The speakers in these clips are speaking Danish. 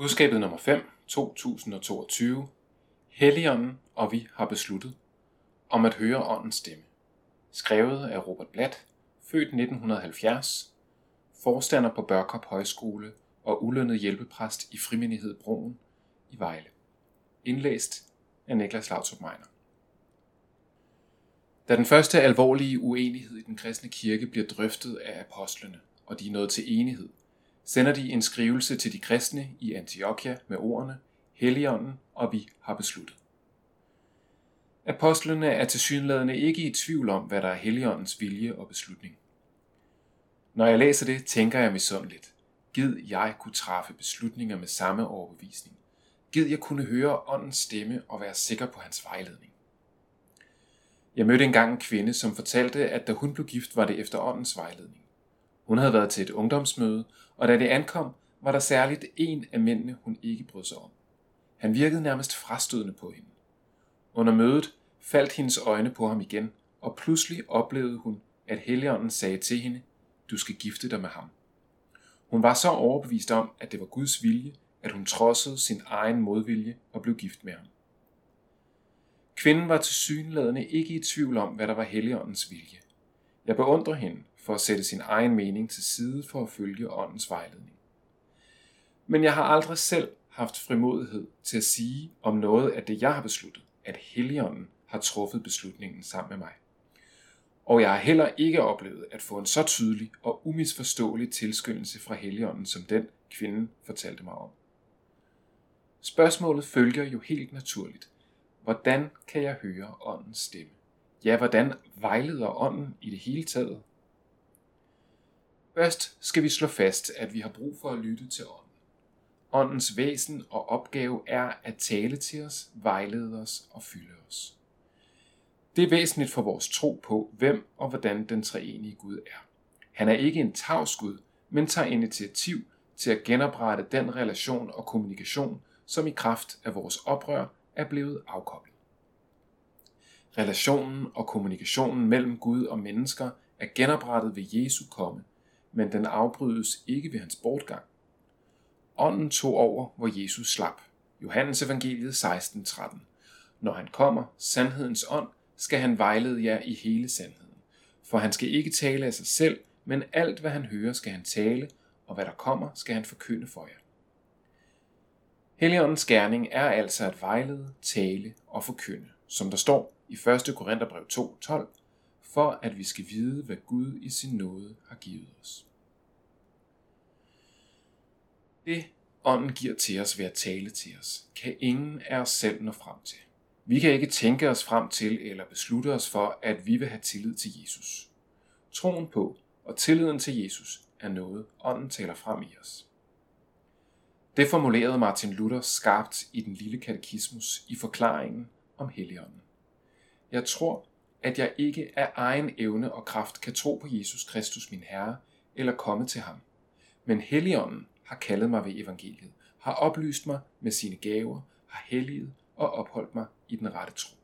Budskabet nummer 5, 2022. Helligånden og vi har besluttet om at høre åndens stemme. Skrevet af Robert Blatt, født 1970, forstander på Børkop Højskole og ulønnet hjælpepræst i Frimenighed Broen i Vejle. Indlæst af Niklas Lautrup Meiner. Da den første alvorlige uenighed i den kristne kirke bliver drøftet af apostlene, og de er nået til enighed, sender de en skrivelse til de kristne i Antiochia med ordene, Helligånden og vi har besluttet. Apostlene er tilsyneladende ikke i tvivl om, hvad der er Helligåndens vilje og beslutning. Når jeg læser det, tænker jeg misundeligt. Gid jeg kunne træffe beslutninger med samme overbevisning. Gid jeg kunne høre åndens stemme og være sikker på hans vejledning. Jeg mødte engang en kvinde, som fortalte, at da hun blev gift, var det efter åndens vejledning. Hun havde været til et ungdomsmøde, og da det ankom, var der særligt en af mændene, hun ikke brød sig om. Han virkede nærmest frastødende på hende. Under mødet faldt hendes øjne på ham igen, og pludselig oplevede hun, at Helligånden sagde til hende, du skal gifte dig med ham. Hun var så overbevist om, at det var Guds vilje, at hun trodsede sin egen modvilje og blev gift med ham. Kvinden var til synlædende ikke i tvivl om, hvad der var Helligåndens vilje. Jeg beundrer hende for at sætte sin egen mening til side for at følge åndens vejledning. Men jeg har aldrig selv haft frimodighed til at sige om noget af det, jeg har besluttet, at Helligånden har truffet beslutningen sammen med mig. Og jeg har heller ikke oplevet at få en så tydelig og umisforståelig tilskyndelse fra Helligånden, som den kvinde fortalte mig om. Spørgsmålet følger jo helt naturligt. Hvordan kan jeg høre åndens stemme? Ja, hvordan vejleder ånden i det hele taget? Først skal vi slå fast, at vi har brug for at lytte til ånden. Åndens væsen og opgave er at tale til os, vejlede os og fylde os. Det er væsentligt for vores tro på, hvem og hvordan den treenige Gud er. Han er ikke en tavs Gud, men tager initiativ til at genoprette den relation og kommunikation, som i kraft af vores oprør er blevet afkoblet. Relationen og kommunikationen mellem Gud og mennesker er genoprettet ved Jesu komme, men den afbrydes ikke ved hans bortgang. Ånden tog over, hvor Jesus slap. Johannes evangeliet 16:13. Når han kommer, sandhedens ånd, skal han vejlede jer i hele sandheden. For han skal ikke tale af sig selv, men alt hvad han hører, skal han tale, og hvad der kommer, skal han forkynde for jer. Helligåndens gerning er altså at vejlede, tale og forkynde, som der står i 1. Korintherbrev 2:12, for at vi skal vide, hvad Gud i sin nåde har givet os. Det, ånden giver til os ved at tale til os, kan ingen af os selv nå frem til. Vi kan ikke tænke os frem til eller beslutte os for, at vi vil have tillid til Jesus. Troen på og tilliden til Jesus er noget, ånden taler frem i os. Det formulerede Martin Luther skarpt i den lille katekismus i forklaringen om Helligånden. Jeg tror, at jeg ikke af egen evne og kraft kan tro på Jesus Kristus min Herre eller komme til ham. Men Helligånden har kaldet mig ved evangeliet, har oplyst mig med sine gaver, har helliget og opholdt mig i den rette tro.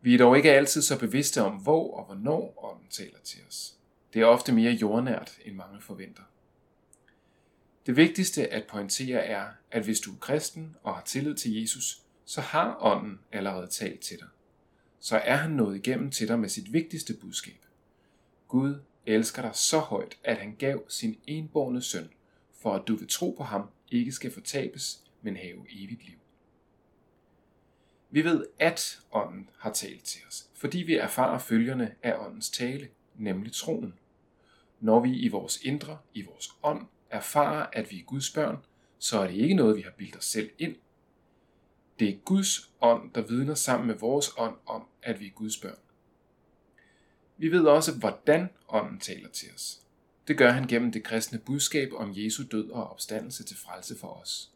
Vi er dog ikke altid så bevidste om, hvor og hvornår ånden taler til os. Det er ofte mere jordnært, end mange forventer. Det vigtigste at pointere er, at hvis du er kristen og har tillid til Jesus, så har ånden allerede talt til dig. Så er han nået igennem til dig med sit vigtigste budskab. Gud elsker dig så højt, at han gav sin enborne søn, for at du ved tro på ham ikke skal fortabes, men have evigt liv. Vi ved, at ånden har talt til os, fordi vi erfarer følgerne af åndens tale, nemlig troen. Når vi i vores indre, i vores ånd, erfarer, at vi er Guds børn, så er det ikke noget, vi har bildt os selv ind. Det er Guds ånd, der vidner sammen med vores ånd om, at vi er Guds børn. Vi ved også, hvordan ånden taler til os. Det gør han gennem det kristne budskab om Jesu død og opstandelse til frelse for os.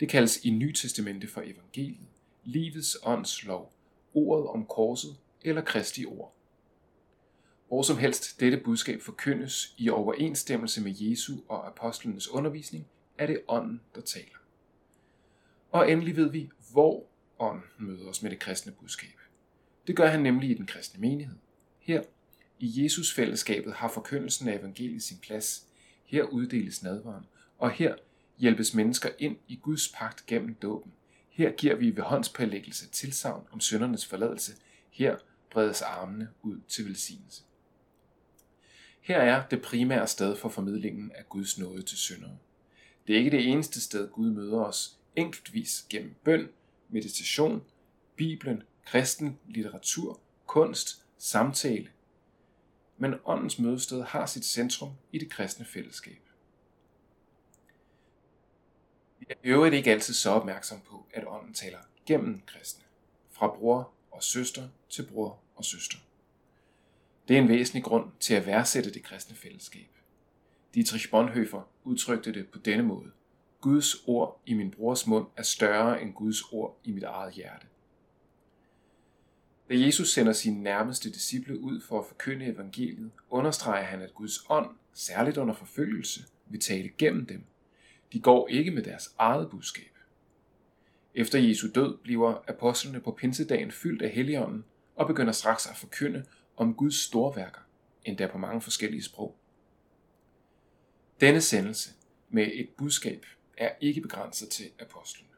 Det kaldes i Nytestamentet for evangeliet, livets ånds lov, ordet om korset eller Kristi ord. Hvor som helst dette budskab forkyndes i overensstemmelse med Jesu og apostlenes undervisning, er det ånden, der taler. Og endelig ved vi, hvor ånd møder os med det kristne budskab. Det gør han nemlig i den kristne menighed. Her i Jesus fællesskabet har forkyndelsen af evangeliet sin plads. Her uddeles nadvaren, og her hjælpes mennesker ind i Guds pagt gennem dåben. Her giver vi ved håndspålæggelse tilsavn om søndernes forladelse. Her bredes armene ud til velsignelse. Her er det primære sted for formidlingen af Guds nåde til syndere. Det er ikke det eneste sted, Gud møder os enkeltvis gennem bøn, meditation, Bibelen, kristen litteratur, kunst, samtale. Men åndens mødested har sit centrum i det kristne fællesskab. Vi er øvrigt ikke altid så opmærksom på, at ånden taler gennem kristne, fra bror og søster til bror og søster. Det er en væsentlig grund til at værdsætte det kristne fællesskab. Dietrich Bonhoeffer udtrykte det på denne måde. Guds ord i min brors mund er større end Guds ord i mit eget hjerte. Da Jesus sender sine nærmeste disciple ud for at forkynde evangeliet, understreger han, at Guds ånd, særligt under forfølgelse, vil tale gennem dem. De går ikke med deres eget budskab. Efter Jesu død bliver apostlene på pinsedagen fyldt af Helligånden og begynder straks at forkynde om Guds storværker, endda på mange forskellige sprog. Denne sendelse med et budskab er ikke begrænset til apostlene.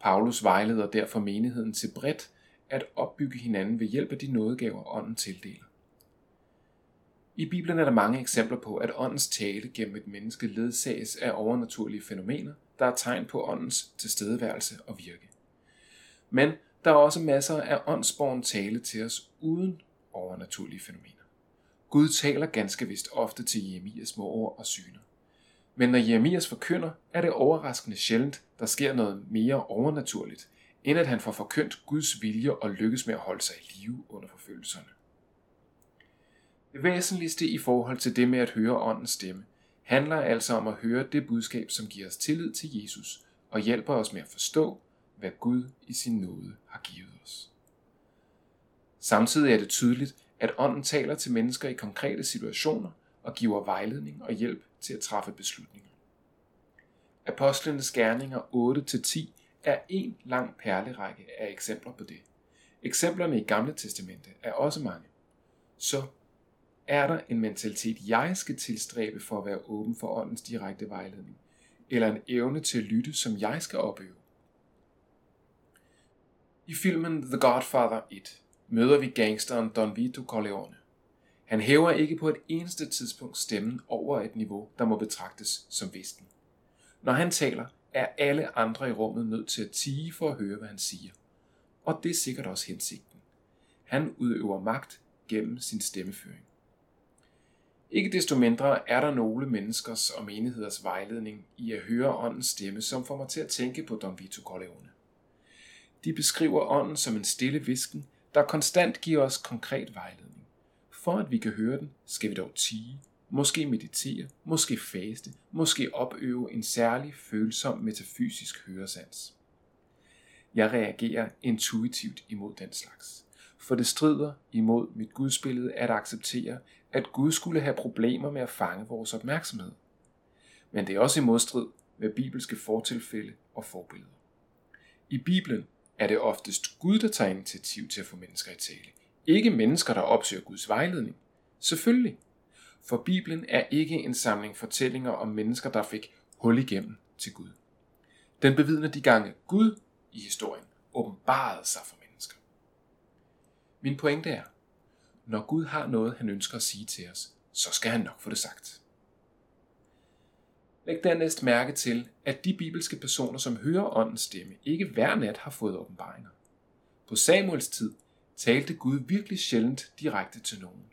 Paulus vejleder derfor menigheden til bredt at opbygge hinanden ved hjælp af de nådegaver, ånden tildeler. I Bibelen er der mange eksempler på, at åndens tale gennem et menneske ledsages af overnaturlige fænomener, der er tegn på åndens tilstedeværelse og virke. Men der er også masser af åndsborgen tale til os uden overnaturlige fænomener. Gud taler ganske vist ofte til Jeremias med ord og syner. Men når Jeremias forkynder, er det overraskende sjældent, der sker noget mere overnaturligt, end at han får forkyndt Guds vilje og lykkes med at holde sig i live under forfølgelserne. Det væsentligste i forhold til det med at høre åndens stemme, handler altså om at høre det budskab, som giver os tillid til Jesus og hjælper os med at forstå, hvad Gud i sin nåde har givet os. Samtidig er det tydeligt, at ånden taler til mennesker i konkrete situationer og giver vejledning og hjælp til at træffe beslutninger. Apostlenes gerninger 8-10 er en lang perlerække af eksempler på det. Eksemplerne i Gamle Testamente er også mange. Så er der en mentalitet, jeg skal tilstræbe for at være åben for åndens direkte vejledning, eller en evne til at lytte, som jeg skal opøve. I filmen The Godfather 1 møder vi gangsteren Don Vito Corleone. Han hæver ikke på et eneste tidspunkt stemmen over et niveau, der må betragtes som visken. Når han taler, er alle andre i rummet nødt til at tige for at høre, hvad han siger. Og det er sikkert også hensigten. Han udøver magt gennem sin stemmeføring. Ikke desto mindre er der nogle menneskers og menigheders vejledning i at høre åndens stemme, som får mig til at tænke på Don Vito Corleone. De beskriver ånden som en stille visken, der konstant giver os konkret vejledning. For at vi kan høre den, skal vi dog tige, måske meditere, måske faste, måske opøve en særlig følsom metafysisk høresans. Jeg reagerer intuitivt imod den slags, for det strider imod mit gudsbillede at acceptere, at Gud skulle have problemer med at fange vores opmærksomhed. Men det er også i modstrid med bibelske fortilfælde og forbilleder. I Bibelen er det oftest Gud, der tager initiativ til at få mennesker i tale. Ikke mennesker, der opsøger Guds vejledning. Selvfølgelig. For Bibelen er ikke en samling fortællinger om mennesker, der fik hul igennem til Gud. Den bevidner de gange Gud i historien åbenbarede sig for mennesker. Min pointe er, når Gud har noget, han ønsker at sige til os, så skal han nok få det sagt. Læg dernæst mærke til, at de bibelske personer, som hører åndens stemme, ikke hver nat har fået åbenbaringer. På Samuels tid talte Gud virkelig sjældent direkte til nogen.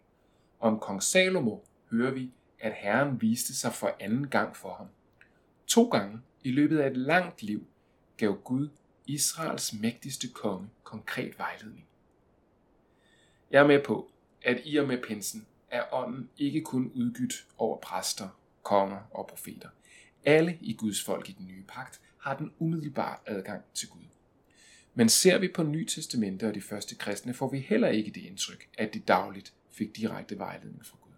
Om kong Salomo hører vi, at Herren viste sig for anden gang for ham. To gange i løbet af et langt liv gav Gud Israels mægtigste konge konkret vejledning. Jeg er med på, at i og med pinsen er ånden ikke kun udgydt over præster, konger og profeter. Alle i Guds folk i den nye pagt har den umiddelbare adgang til Gud. Men ser vi på Nye Testamente og de første kristne, får vi heller ikke det indtryk, at de dagligt fik direkte vejledning fra Gud.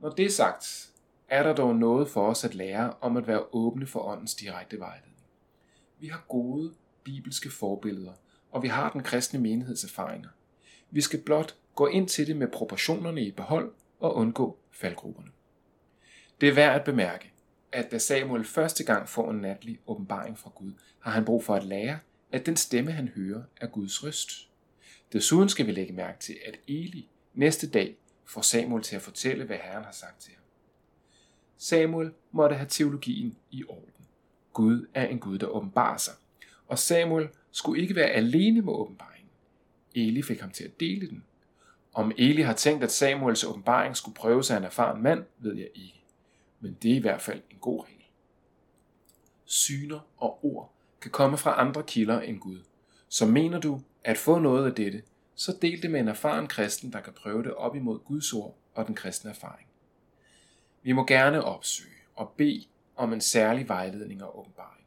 Når det er sagt, er der dog noget for os at lære om at være åbne for åndens direkte vejledning. Vi har gode bibelske forbilleder, og vi har den kristne menigheds erfaringer. Vi skal blot gå ind til det med proportionerne i behold og undgå faldgrupperne. Det er værd at bemærke, at da Samuel første gang får en natlig åbenbaring fra Gud, har han brug for at lære, at den stemme, han hører, er Guds røst. Desuden skal vi lægge mærke til, at Eli næste dag får Samuel til at fortælle, hvad Herren har sagt til ham. Samuel måtte have teologien i orden. Gud er en Gud, der åbenbarer sig. Og Samuel skulle ikke være alene med åbenbaringen. Eli fik ham til at dele den. Om Eli har tænkt, at Samuels åbenbaring skulle prøves af en erfaren mand, ved jeg ikke. Men det er i hvert fald en god regel. Syner og ord kan komme fra andre kilder end Gud. Så mener du at få noget af dette, så del det med en erfaren kristen, der kan prøve det op imod Guds ord og den kristne erfaring. Vi må gerne opsøge og bede om en særlig vejledning og åbenbaring.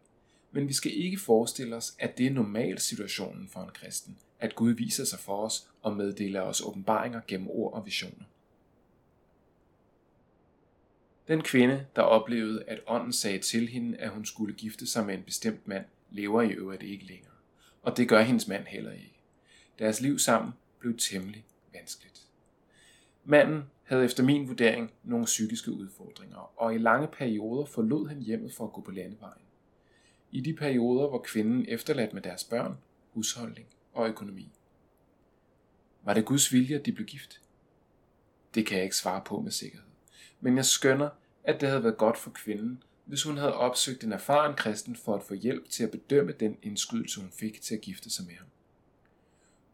Men vi skal ikke forestille os, at det er normal situationen for en kristen, at Gud viser sig for os og meddeler os åbenbaringer gennem ord og visioner. Den kvinde, der oplevede, at ånden sagde til hende, at hun skulle gifte sig med en bestemt mand, lever i øvrigt ikke længere. Og det gør hendes mand heller ikke. Deres liv sammen blev temmelig vanskeligt. Manden havde efter min vurdering nogle psykiske udfordringer, og i lange perioder forlod han hjemmet for at gå på landevejen. I de perioder var kvinden efterladt med deres børn, husholdning og økonomi. Var det Guds vilje, at de blev gift? Det kan jeg ikke svare på med sikkerhed. Men jeg skønner, at det havde været godt for kvinden, hvis hun havde opsøgt en erfaren kristen for at få hjælp til at bedømme den indskydelse, hun fik til at gifte sig med ham.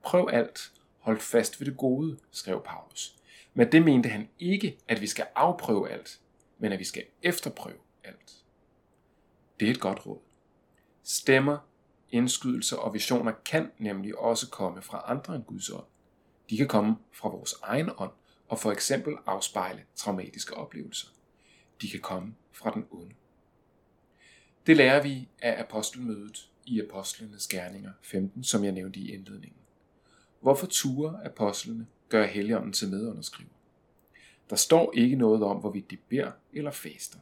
Prøv alt, hold fast ved det gode, skrev Paulus. Men det mente han ikke, at vi skal afprøve alt, men at vi skal efterprøve alt. Det er et godt råd. Stemmer, indskydelser og visioner kan nemlig også komme fra andre end Guds ånd. De kan komme fra vores egen ånd og for eksempel afspejle traumatiske oplevelser. De kan komme fra den onde. Det lærer vi af apostelmødet i Apostlenes Gerninger 15, som jeg nævnte i indledningen. Hvorfor turer apostlene gør Helligånden til medunderskriver? Der står ikke noget om, hvorvidt de beder eller faster.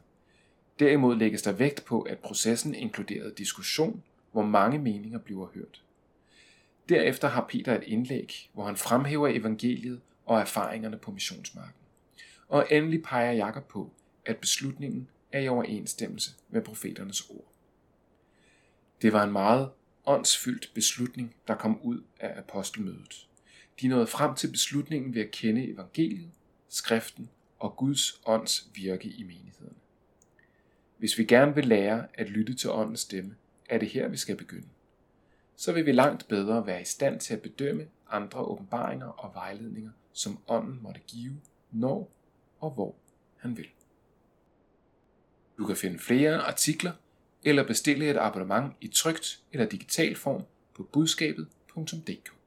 Derimod lægges der vægt på, at processen inkluderede diskussion, hvor mange meninger bliver hørt. Derefter har Peter et indlæg, hvor han fremhæver evangeliet og erfaringerne på missionsmarken. Og endelig peger Jakob på, at beslutningen er i overensstemmelse med profeternes ord. Det var en meget åndsfyldt beslutning, der kom ud af apostelmødet. De nåede frem til beslutningen ved at kende evangeliet, skriften og Guds ånds virke i menigheden. Hvis vi gerne vil lære at lytte til åndens stemme, er det her, vi skal begynde. Så vil vi langt bedre være i stand til at bedømme andre åbenbaringer og vejledninger, som ånden måtte give, når og hvor han vil. Du kan finde flere artikler eller bestille et abonnement i trygt eller digital form på budskabet.dk.